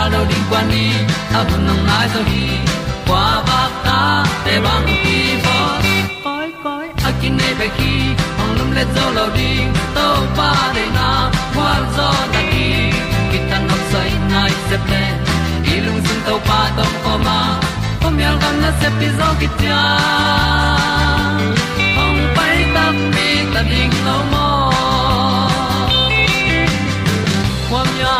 tan lo ding kwan ni a bu nang mai zo kwa ba ta te bang ki bo koi koi a kin nei pe ki hong lum le zo lo ding to pa de na kwa zo na ki ki tan nok sai nai se ple ilung sun to pa tom ko ma. Pom yal gam na se pi zo ki tia hong pai ta mi ta ding lo mo kwam ya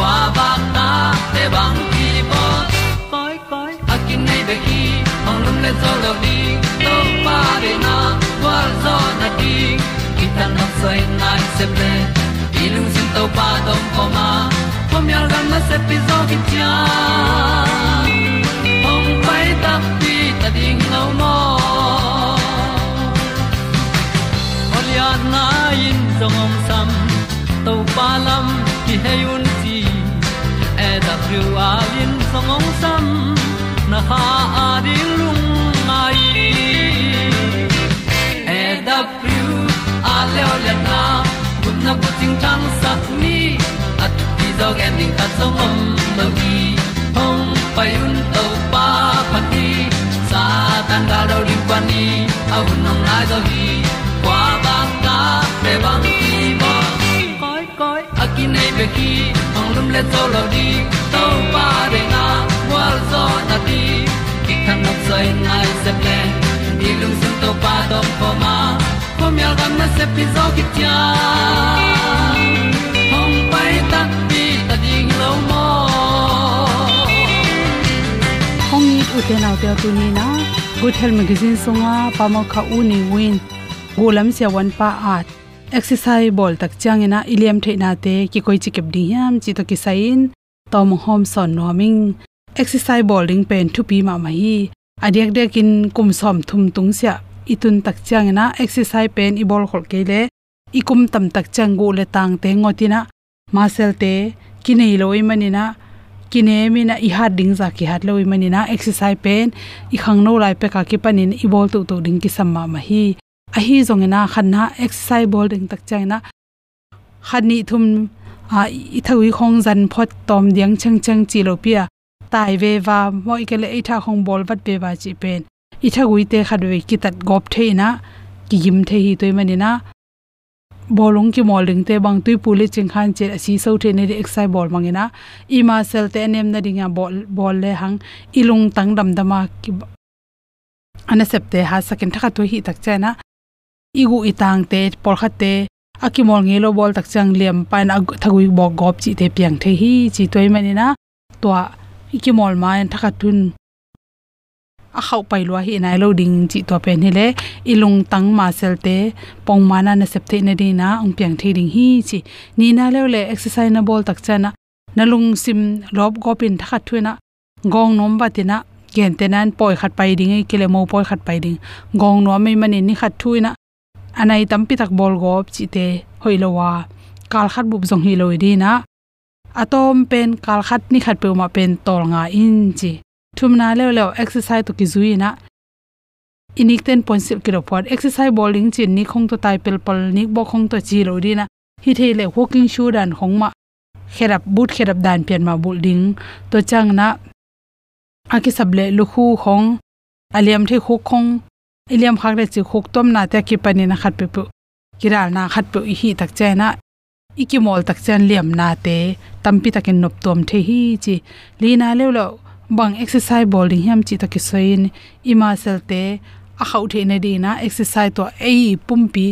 kwa ba ta te bang ki bo koi koi a kin nei be ki ong lum le zo lo di to pa de na kwa zo na ki ta na sai nai se ple ilung sin to pa dom ko ma. Pom yal gam na se pi zo ki tia ong pai ta pi ta ding lo mo Olia na in zong om sam to pa lam ki hay un ti thru a lin song om sam na ha a di lung mai e da thru a le o le na kun na ko ting tang sat ni at ti dog ending ta song om lo gi hong pai un to pa pa ti sa tan ga do ri pa ni a un nong lai do gi kwa ba ta pe bang ki bo koi koi a ki nei pe ki le to lo di to pa de na wa zo na di ki kan nok sai nai se ple ni lung sun to pa do po ma po mi al gam na se pi zo ki tia hom pai ta pi ta ding lo mo hom ni u te na te tu ni na good health magazine songa pa pamo kha u ni win. Golam se wan pa at exercise ball tak changena iliam theina te ki koi chi kep di yam chi to ki sain tom hom son noming exercise bowling pen thu pi ma ma hi. Dek in kum som thum tung sia. Itun tak changena exercise pen i bol khol ke le. Kum tam tak changu le tang te ngotina muscle te kinei loi manina kine mina i hat ding za ki hat loi manina exercise pen, i khang no lai pe ka ki panin, i bol tu tu ding ki samma ma hi a hi khan na exercise ball ding tak chaina. Khani thum, a i thawi khong zan phot tom diang chang chang chi lo pia. Tai ve wa moi ke le i tha khong bol bat pe wa chi pen. I thagui te khadwe ki tat gop theina ki yim the hi toy manina bolong ki moling te bang tui puli ching khan che si so the ne exercise ball mangina i ma sel te nem na ringa ball ball le hang. Ilung tang dam dama ki ana septe ha second thaka to hi tak chana igu itang te por khate akimol ngelo bol tak chang liam pan thagui bo gop chi te piang the hi, chi toy mani na to ikimol ma en thakatun a khau pai lo hi nai lo ding chi to pen hele ilung tang ma sel te, pong mana na sep the na di na, ong piang the ding hi chi. Ni na le le exercise na bol tak chana nalung sim lob gopin thakat thuina gong nom batina gen tenan poi khat pai ding ei kele mo poi khat pai ding. Gong no mai e mani ni khat thuina anai tampi tak bol gop chi te hoilowa à. kal khat bup jong hi loi di na. Atom pen kal khat ni khat pe ma pen tol nga in chi. Thumna le le exercise to ki zui na. Inik ten point sip ki report exercise bowling chin ni khong to tai pel pal ni bo khong to chi lo di na. Hi the le walking shoe dan khong ma kherap boot kherap dan pian ma building to chang na. Aki sable lu khu khong aliam the khu khong iliam khak le chi khuk tom na te ki pani na khat pe pu kiral na khat pe hi tak che na iki mol tak chen liam na te tampi takin nop tom the hi chi. Lina le lo bang exercise bowling hiam chi taki soin. Ima selte a khau the na di na exercise to ei pumpi.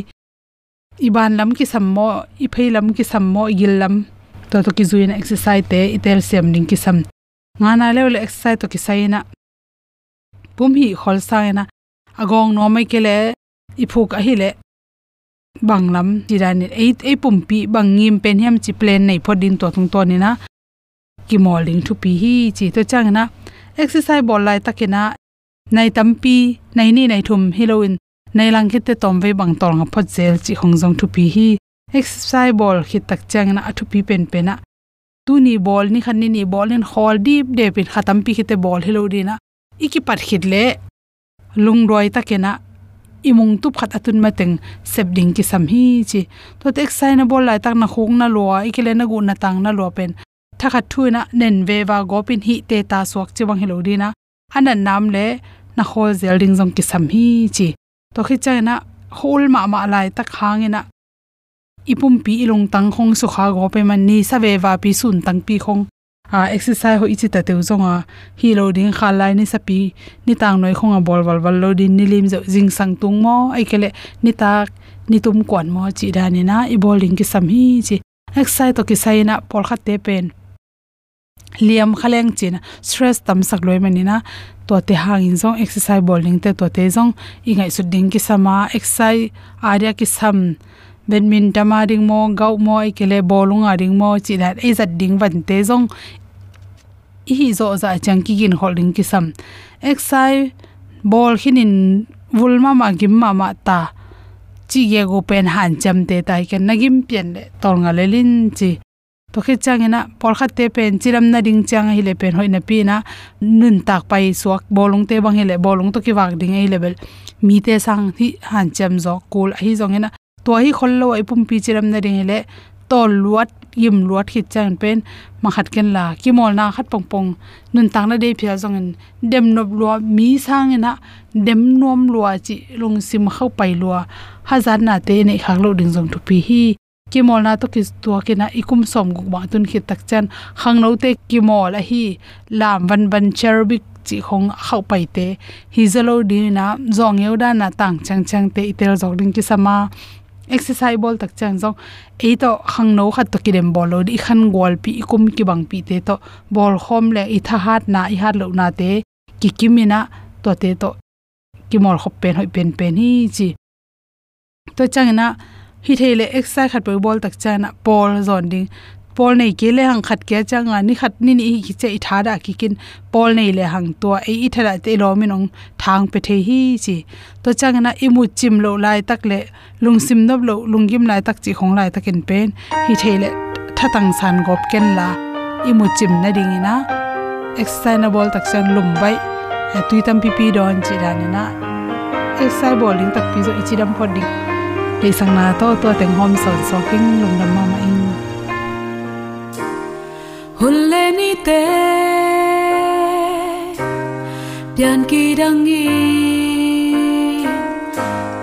Iban lam ki sammo i phei lam ki sammo gil lam to to ki zuin exercise te itel sem ning ki sam. Nga na le le exercise to ki saina pum hi khol sa na. Agong no mai kele iphuk a hi le banglam tirani eight e pumpi bangim pen hiam chi plan nei phodin to thung to ni na ki molding thu pi hi chi to chang na exercise bol lai takina nai tampi nai ni nai thum heroin nai lang khit te tom ve bang tol nga phot zel chi hong jong thu pi hi exercise ball khit tak chang na athu pi pen pena tu ni ball ni khan ni ni ball in hol deep de pin khatam pi khite ball hello di na iki pat khit le lung roi takena imung tup khat atun mateng sep ding ki sam hi chi. To tek sai na bol lai tak na khong na lo ikile na gu na tang na lo pen. Thakha thu na nen ve wa gopin hi te ta suak chiwang helo dina. Anan nam le na khol zel ding jong ki sam hi chi. To khi chai na hol ma ma lai tak hangena ipum pi ilung tang khong su kha go pe man ni sa ve wa pi sun tang pi khong a exercise ho ichi ta teu zonga. Hi loading kha lai ni sapi. Ni tang noi khonga a bol wal wal lo ni lim zo jing sang tung mo. Ai kele ni tak, ni tum kwan mo chi da ni na. I bowling ki sam hi chi. Exercise to ki sai na por kha te pen. Liam khaleng chin stress tam sak loi manina to te hangin zong, exercise bowling te to te zong. Ingai su ding ki sama. Exercise area ki sam. Badminton ma ding mo gau mo ikele bowling a ding mo. Chi that e zat ding van te zong hi zo za chang ki gin holding ki sam exercise ball hinin vulma ma gim ma ma ta. Chi ge go pen han cham te tai ken nagim pen le tol nga le lin chi. To khe chang changena por kha te pen chiram na ding chang hi le pen hoi na pi na. Nun tak pai suak bolung te bang hi le bolung to ki wak ding ei level mi te sang thi han cham zo kul hi zong ena. To hi khol lo ai pum pi chiram na ding le tol luat yim luat khit chan pen ma khat ken la ki mol na khat pong pong nun tak na de phia zong en dem nop lo mi sang ena dem nom lo chi lung sim khau pai lo hazar na te nei khak lo ding jong tu pi hi ki mol na to ki tua ki na ikum som gu ba tun khit tak chan khang no te ki mol a hi lam van van cherubic chi khong khau pai te hi zalo di na zong yeu da na tang chang chang te itel jok ding ki sama exercise bol tak chang jong e to khang no khat to ki ball bol lo di khan gol pi ikum ki bang pi te to bol khom le i tha hat na, i hat lo na te, ki kimina to te to ki mor khop pen, hoi pen pen hi chi. To chang na hi thele exercise khat bol tak chana pol zon ding pol nei ke le hang khat ke changa ni khat ni ni hi che i thada ki kin pol nei le hang to e i thara te lo min ong thang pe the hi chi. To changa na imu chim lo lai tak le lung sim nob lo lungim lai tak chi khong lai takin pen. Hi thele thatang san gop ken la imu chim na ding ina. Exercise tak san lum bai e tuitam pipi don chi dan na exercise bowling tak pi zo ichidam phoding le sang na to to teng hom son so king lung dam ma ma in ni te pian ki dang i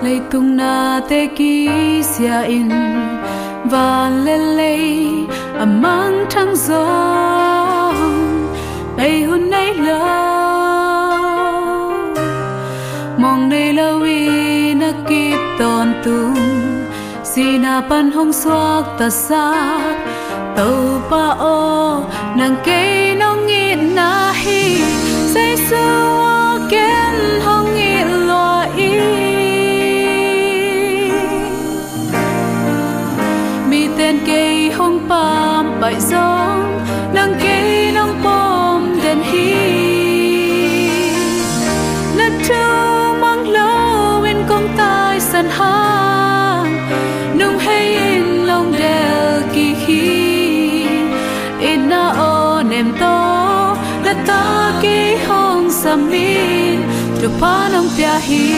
lấy tung na te ki sia in. Và le le amang thang gió. Bay hun nay lo mong nay lo wi na kip ton tung. Sina pan hong suak ta sa tàu pa o nang cây nó nghĩ na hi. Say sưa ken hong nghĩ lo i mi tên cây hong pam, bại gió hong samin tu pa nong hi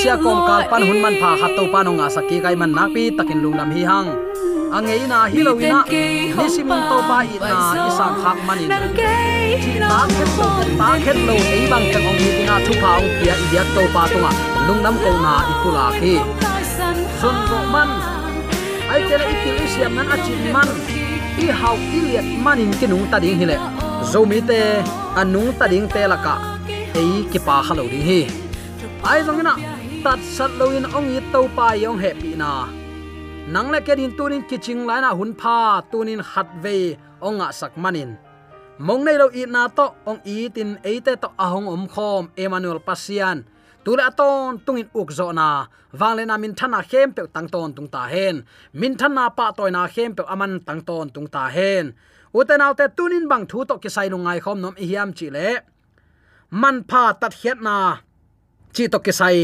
sia kom kal pan hun man pha khat to panong nga saki kai man nak pi takin lung lam hi hang angei na hilowina nisimong to pa i na isang khak manin ta khet to ta khet lo ei bang chang ong hi tinga thu phaung pia i biak to pa tunga lungnam ko na ipula khi sun ro man ai tele ikil siam nan achin man i hau iliat manin kinung ta ding hile zomi te anung ta ding te laka ei ki pa khalo ding hi ai zongina tat sat loin ong i to pa yong happy na nang le ke din tunin kiching lai na hun pha tunin về ve ngã sak manin mong nei lo i na to à ong i tin eite to ahong om khom emmanuel pasian tula ton tungin uk zo na wangle na min thana khem pe tang ton tung ta hen min thana pa toy na khem pe aman tang ton tung ta hen uten autte tunin bang thu to ki sai lu ngai khom nom i hiam chi le man pha tat hiat na. Chi to ke sai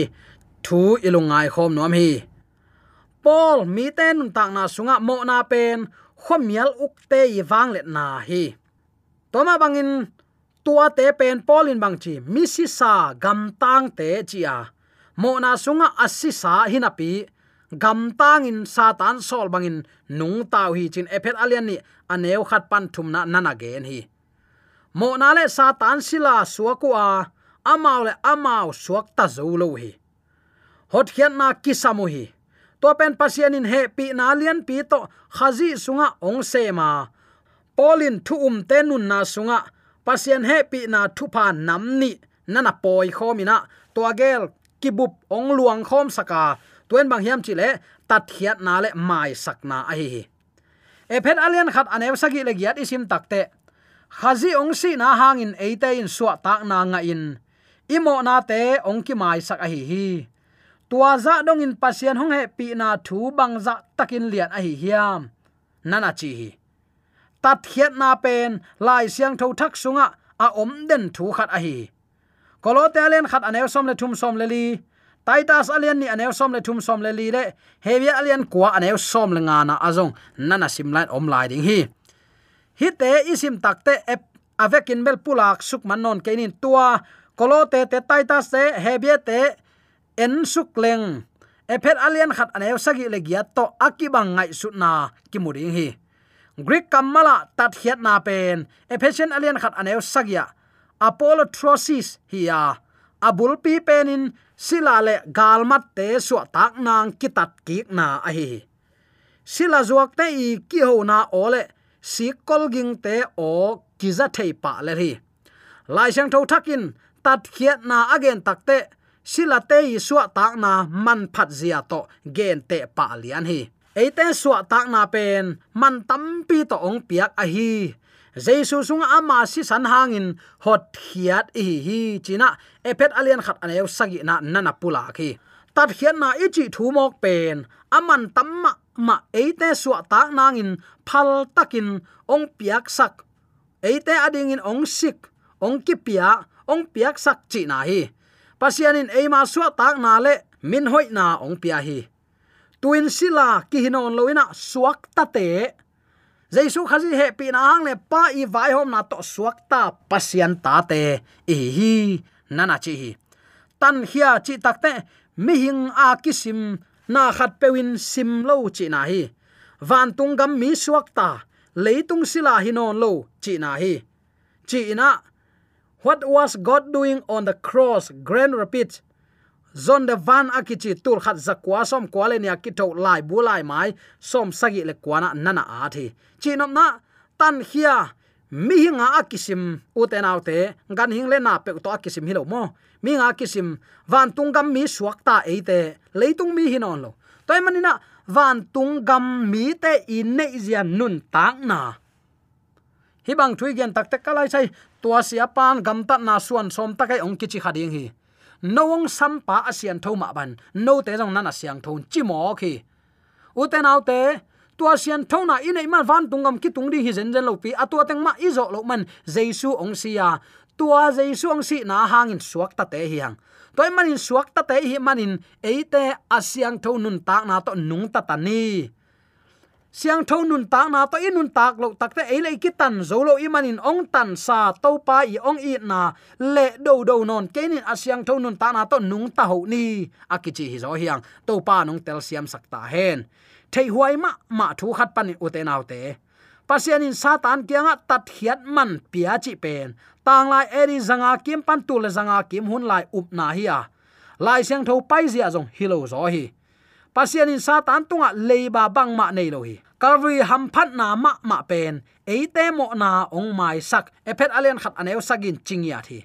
thu ilungai khom nom hi. Paul, mi ten tak na sunga mo na pen khomial uk te i wang let na hi. Toma bangin tua te pen Paulin bang chi, mi si sa gam tang te a. Mo na sunga assi sa hinapi gam tang in satan sol bangin nung tau hi chin ephet alian ni aneu khat pan thum na nana gen hi mo na le satan sila suakua amau le amau suak ta zo lo hi hot khian na kisamu hi to pen pasian in he pi na lian pi to khazi sunga ong se ma. Polin thu um te nun na sunga pasian he pi na thu pa nam ni. Nana poi khomina to gel kibup ong luang khom saka tuen bang hiam chile tat khiat na le mai sakna a hi e phet alian khat anew sagi le giat isim takte khazi ong si na hangin eite in suwa tak na nga in. Imo na te ong ki mai sak a hi hi. Tua za dong in pasien hong he pi na thu bang za takin lian a hi hiam. Nana chi hi. Tat hiat na pen, lai siang tho thak sunga, a om den thu khat a hi. Kolote alen khat anew som le thum som le li. Taitas alian ni anew som le thum som le li le. Hevia alian kwa anew som le nga na azong nana simlan om lai ding hi hi te isim takte ep avekin bel pulak suk manon kenin tua. Kolote te taita te hevia te en suk leng. Ephet alien khat anew sagi legia to akibang ngai sutna kimuring hi. Greek kamala tat hiat na pen. Ephesian alien khat anew sagya apollo trosis hiya abul pi penin sila le galmat te su tak nang kitat ki na a hi. Sila zuak te i ki ho na ole si kolging te o kiza thei pa le ri. Lai sang tho thakin tat khiat na again takte sila te i suwa tak na man phat zia to gen te pa lian hi. Eite suwa tak na pen, man tam pi to ong piak a hi. Jesu sung ama si san hangin hot khiat hi hi china epet alian khat anew sagi na nana pula khi tat khian na ichi thu mok pen aman tamma ma eite suwa ta nangin phal takin ong piak sak. Eite ading in ong sik, ong ki pia ong piak sak chi na hi. Pasianin eima suwa ta na le, min hoi na ong pia hi. Tuin sila ki hinon loina suak ta te. Jaisu khazi he pi na hang le pa i vai hom na to suak ta pasian ta te. E hi nana chi hi. Tan hia chi takte mi hing a kisim na khat pewin sim lo chi na hi. Van tung gam mi suak ta leitung sila hinon lo chi na hi. Chi na what was god doing on the cross? Grand rapids. Zon de van akichi tur khat zakwa som kwale ni ki lai bulai mai, som sagi le kwana nana a thi. Chinom na, tan khia mi hinga akisim uten autte gan hing le na pe to akisim hilo mo. Mi nga kisim van tungam mi suakta eite leitung mi hinon lo. Toy manina van tungam mi te in nei zian nun tak na. Hi bang thui gen tak tak kalai sai, tua sia pan gam ta na suan som takai ong kichi khading hi. Nong sam pa asian thoma ban, no te jong nana siang thon chi mo khi. Uten autte tua sian thona in ei man van tungam ki tung di hi zen zen lo pi. Atua teng ma izo lo man jesu ong sia tua jesu ong si na hangin suak ta te hiang toy manin suak ta te hi manin eite asiang thon tak na to nung ta ta ni siang tho nun tak na to inun tak lo takte le ki tan zo lo imanin ong tan sa to pa i ong i na le do do non. Kenin asyang tho nun ta na to nung ta ho ni. Akichi hi zo hiang. To pa nong tel siam sakta hen. Thei huai ma ma thu khat pan u te nau te. Pasian in satan kianga tat hiat man pia chi pen. Tang lai eri zanga kim pan tu le zanga kim hun lai up na hi a. Lai siang tho pai zia zong hilo zo hi. Pasian in satan tunga leiba bang ma nei lo hi calvary ham phat na ma ma pen eite mo na ong mai sak. Ephet alian khat aneu sagin chingya thi.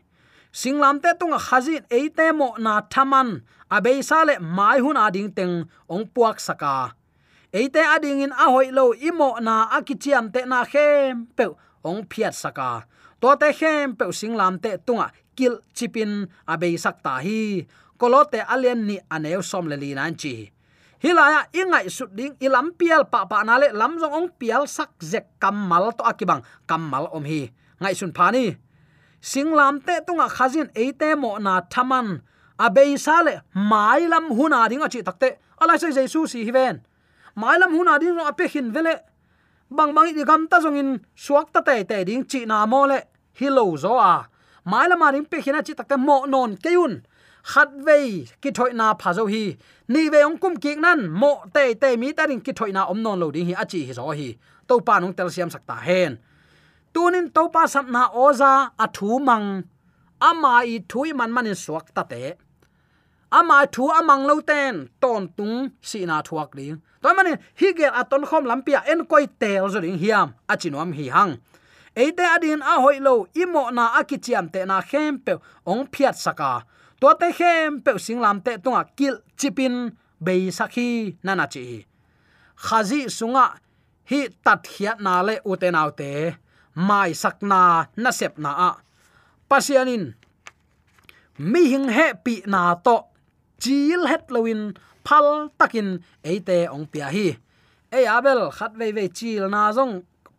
Singlam te tunga khazin eite mo na thaman. Abei sale mai hun ading teng ong puak saka. Eite ading in a hoi lo imo na akichiam te na khem pe ong phiat saka. To te khem pe singlam te tunga kil chipin abei sắc ta hi. Kolote alian ni aneu som le li nan chi hilaya, ingai su ding, ilam pial pa pa na le, lam jong ong pial sak zek kamal to akibang kamal om hi. Ngai sun phani singlam te tunga khazin eite mo na thaman. Abei sale mai lam huna ding achi takte ala sai jesu si hiven mai lam huna ding ro ape hin vele. Bang bang i gam ta jong in, suak ta te te ding chi na mo le. Hilo zo a. Mai lam aring pe khina chi takte mo non keun khát vei ki thoi na pha zo hi. Ni ve ong kum ki nan mo te te mi ta ring ki thoi na om non lo ding hi achi hi zo hi. To pa nong tel siam sakta hen tunin to pa sap na oza a thu mang ama i thui man manin suak ta te ama thu amang lo ten ton tung si na thuak ding toy manin hi ge aton khom lampia en koi tel zo ding hiam achinom hi hang eite adin a hoilo imo na akichiam te na khem ong phiat saka to te khem pe singlam te tunga à, kil chipin be sakhi nana chi khazi sunga hi tat hiat na le uten autte mai sakna na sep na a pasianin, mi hing he pi na to. Chil het loin phal takin eite ong pia hi. E abel, khat ve ve chil na zong,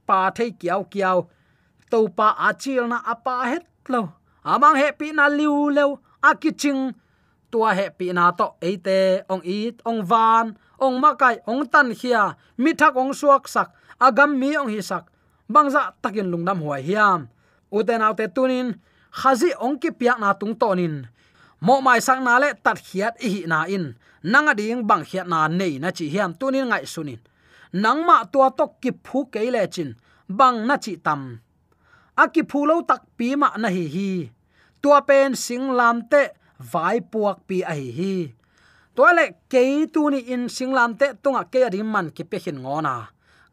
pa thei kiao kiao. To pa achil na apa het lo. Amang he pi na liu leo akiching, tua he pi na to eite, ong i ong van, ong makai, ong tan khia mi thak ong suak sak, agam mi ong hi sak. Bangza takin lungnam huai hiam. Uten autte tunin, khazi ong ki piak na tung tonin. Mo mai sang na le tat khiat hi na in. Nanga ding bang khiat na nei na chi hiam tunin ngai sunin. Nangma tua tok ki phu ke le chin. Bang na chi tam. Aki phulo tak pi ma na hi hi tua pen sing lam te vai puak pi a hi hi. Toile ke tu ni in sing lam te tunga ke adi man ki pe hin ngona.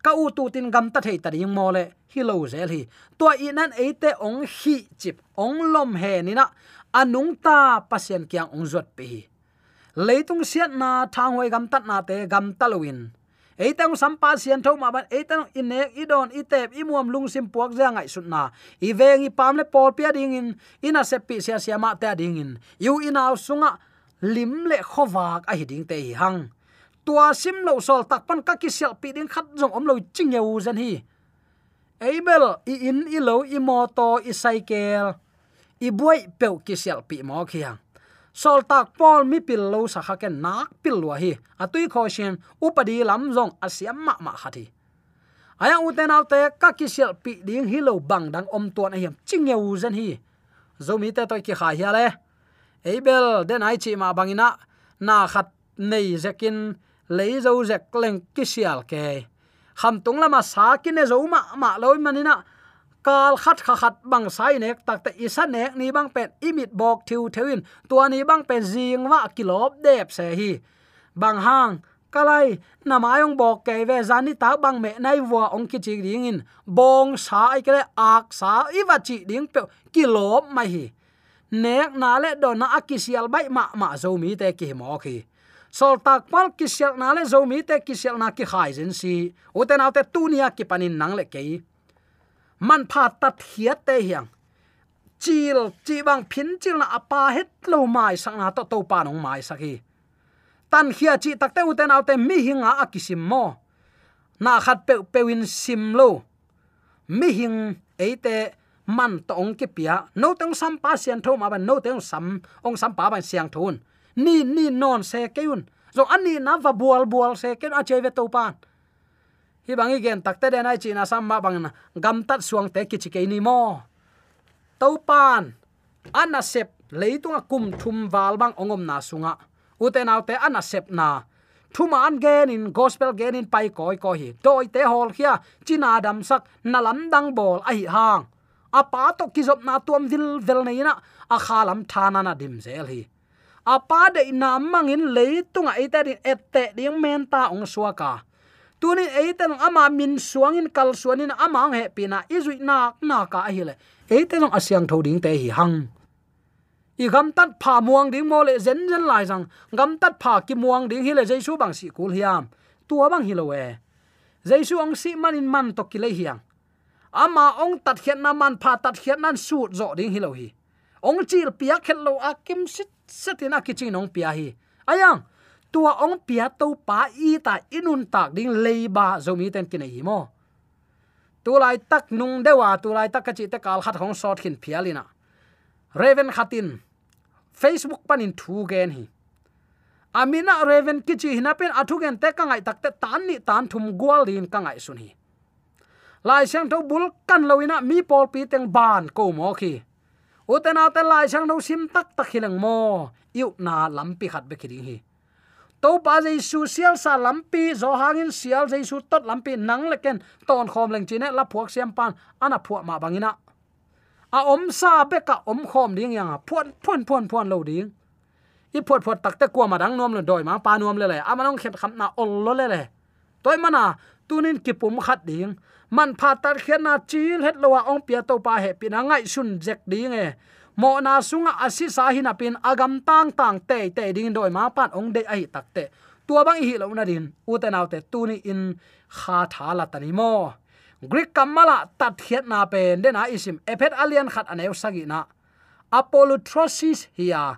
Ka u tu tin gam ta thei ta ding mo le, hi lo zel hi. Tua i nan e te ong hi chip ong lom he ni na anung ta pasien kyang ong zot pe hi. Leitung siat na thang hoi gam tat na te gam talowin eitang sampa sian tho ma ban eitang inek, idon, itep, imuam lung sim puak ja ngai sunna i vengi pamle pol pia ding in, ina sepi sia sia ma ta ding in. Yu inaw sunga, lim le khowak a hiding te hi hang. Tua sim lo sol tak pan ka ki sel pi ding khat jong om lo ching yeu zan hi. Abel, i in, i lo, i moto, i cycle, i buai pe ki sel pi mo khiang sol tak pol mi pil lo sa kha ken nak pil lo hi. Atui kho sian upadi lam zong asiam ma ma khati aya uten autte ka ki sel pi ding hi lo bang dang om ton hiam chingye u zen hi. Zomi te toy ki kha hi ale eibel den ai chi ma bangina na khat nei zekin lei zo zek leng ki sial ke. Kham tung lama sa ki ne zo ma ma loi manina kal khat kha khat bang sai nek, tak ta isa nek, ni bang pen imit bok thiu thewin tua ni bang pen jing wa kilop dep se hi. Bang hang, kalai namayong bok ke ve zani ta bang me nai wa ong ki chi ding in. Bong sa ai kale ak sa i wa chi ding pe kilop mai hi. Nek na le do na akisial bai ma ma zo mi te ki mo khi sol tak pal kisial na le zo mi te kisial na ki khai zen si. Uten autte tunia ki panin nang le kei man pha tat hiat te hiang. Chil chi bang phin chil na apa het lo mai sang na to to pa nong mai saki tan khia chi tak te uten autte mi hinga akisim mo. Na khat pe, pewin sim lo. Mi hing eite man to ong ki pia. No tang sam pa sian tho ma ban, no tang sam, ong sam pa ban siang thun. Ni ni non se keun zo ani na va bual bual se ken a cheve to pan hi bangi gen takte den ai china sam ma bang na. Gam tat suang te kichi ke ni mo. To pan ana sep leitunga kum thum wal bang ongom na sunga. Uten autte ana sep na. Thuma an gen in gospel gen in pai koi ko hi. Toy te hol khia, china dam sak, nalam dang bol ai hang. Apa to kizop na tuam dil vel nei na, a khalam thana na dim zel hi. Apa de na mangin leitunga ite din ette ding menta ong suaka tuni eiten ama min suangin kal suanin amang he pina. Izui na na ka hi le. Eiten asyang thoding te hi hang. I gam tat pha muang ding mo le zen zen lai sang gam tat pha ki muang ding hi le jaisu bang si kul hiam. Tua bang hi lo we. Jaisu ong si manin man to ki le hiang. Ama ong tat khian na man pha tat khian nan su zo ding hi lo hi. Ong chil pia khel lo akim sit setina kiching nong pia hi. Ayang tua ong pia to pa i ta inun tak ding leiba zomi ten kin hi mo. Tu lai tak nung dewa, tu lai tak kachi te kal khat hong sort khin phialina raven khatin, facebook panin thu gen hi. Amina raven kichi hina pen athu gen te ka ngai tak te tan ni tan thum gwal din ka ngai sun hi. Lai sang tho bul kan loina mi pol pi teng ban ko mo khi. Utena te lai sang no sim tak tak hilang mo. Yu na lampi khat be khiding hi to pa jaisu sial sa lampi zo hangin sial jaisu tot lampi nang leken ton khom leng chine la phuak siam pan ana phuak ma bangina a om sa be ka om khom ding yang a phuan phuan phuan phuan lo ding i phot phot takte kwa ma dang nom lo doi ma pa nom le le a manong khet kham na ol lo le le toy mana tunin kipum khat ding man pha tar khet na chil het lo wa ong pia to pa he pina ngai sun jek ding e mo na sunga asi sa hi pin agam tang tang te te ding doi ma pan ong de ai takte tua bang hi lo na din, u te naw te tu ni in kha tha la tani mo. Greek kamala tat khiat na pen de na isim, ephet alien khat aneu sagi na. Apolutrosis hiya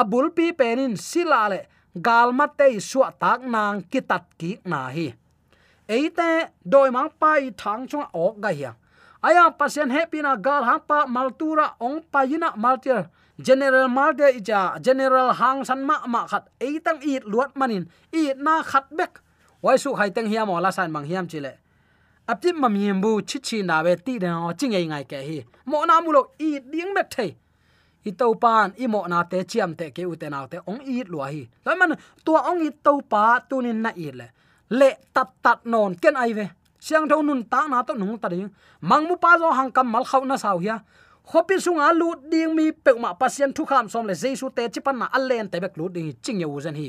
abul pi penin silale galma te suwa tak nang kitat ki na hi. Eite doi mang pai thang chung ok ga hiang aya, pasien happy na gal hang pa maltura ong payina maltir general malde ija, general hang san ma ma khat eitang i luat manin i na khat bek. Wai su hai teng hiam ola san mang hiam chile. Apti mamiem bu chi chi na ve ti de o ching ei ngai ke hi. Mo na mu lo i ding mek thei. I to pan i mo na te chiam te ke u te na te ong i lua hi. Lai man, tua ong i to pa tu nin na i le. Le tat tat non ken ai ve siang tho nun ta na to nung ta ding. Mang mu pa zo hang kam mal khau na sau hia. Hopi sunga lut ding mi pe ma pasien thu kham som le jesu te chi pan na allen te bek lut ding ching ye u zen hi.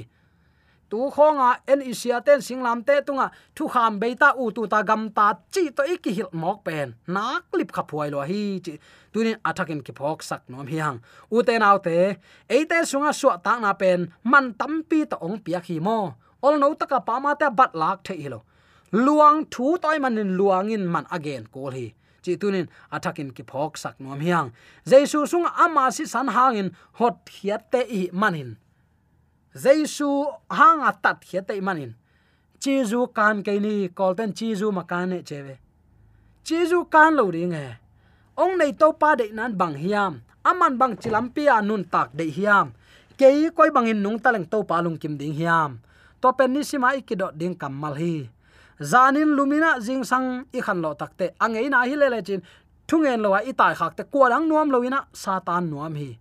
Tu khonga en isia ten singlam te tunga thu kham beita u tu ta gam ta chi to iki hil mok pen. Na clip kha phuai lo hi chi. Tunin athakin ki phok sak nom hang. U te naw te e te sunga su ta na pen man tampi to ong pia khi mo. Ol no taka pa ma te bat lak the hi lo luang thu toy manin luangin man again kol hi. Chi tunin athakin ki phok sak nom hiang. Jesu sung ama si san hangin hot hiat te i manin. Jesu hang atat hiat te manin. Chizu kan ke ni kolten chizu makan ne chewe. Chizu kan lo ring he ong nei to pa de nan bang hiam. Aman bang chilam pia nun tak de hiam. Kei koi bangin nung taleng to pa lung kim ding hiam. To pen ni sima ikidot ding kamal hi zanin lumina jing sang i khan lo takte angei na hi le le chin thungen lo i tai khak te. Ko dang nuam lo ina satan nuam hi.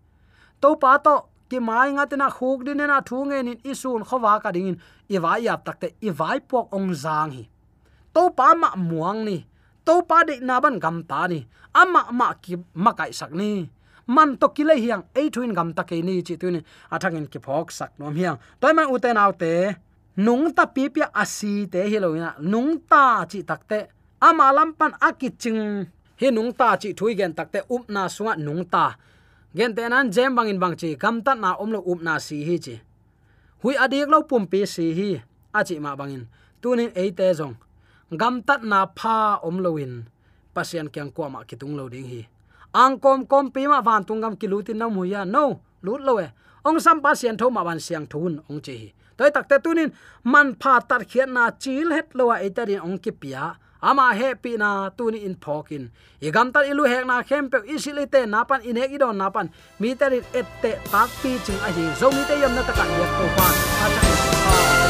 To pa to, ki mai nga te na khuk din e na thungen in isun khowa ka ding i vai yap takte i vai pok ong zang hi. To pa ma muang ni. To pa de na ban gam ta ni. Ama ma ki ma kai sak ni. Man to kile hiang. Ei thuin gam ta ke ni chi tu ni. Athangin ki phok sak nom hiang. Toy man uten autte nung ta pi pi asi te hi lo nung ta chi takte ama lampan akiching. Hi nung ta chi thui gen takte up na sunga nung ta gen te nan jem bangin bang chi kam ta na om lo up na si hi chi hui adik lo pum pi si hi achi ma bangin tunin e te zong gam tat na pha om lo in pasian kyang ko ma kitung lo ding hi ang kom kom pi ma van tung gam kilutin na muya no lut lo e ong sam pasian tho ma ban siang thun ong chi hi toy takte tunin, man pha tar khian na chil het lowa etarin à, ong ki pia ama happy na tuni in phokin. Igam tar ilu hek na khem pe isilite na pan in inek idon na pan. Mi tarin ette tak pi ching a hi. Zo mi te yam na takan yak to pan. A cha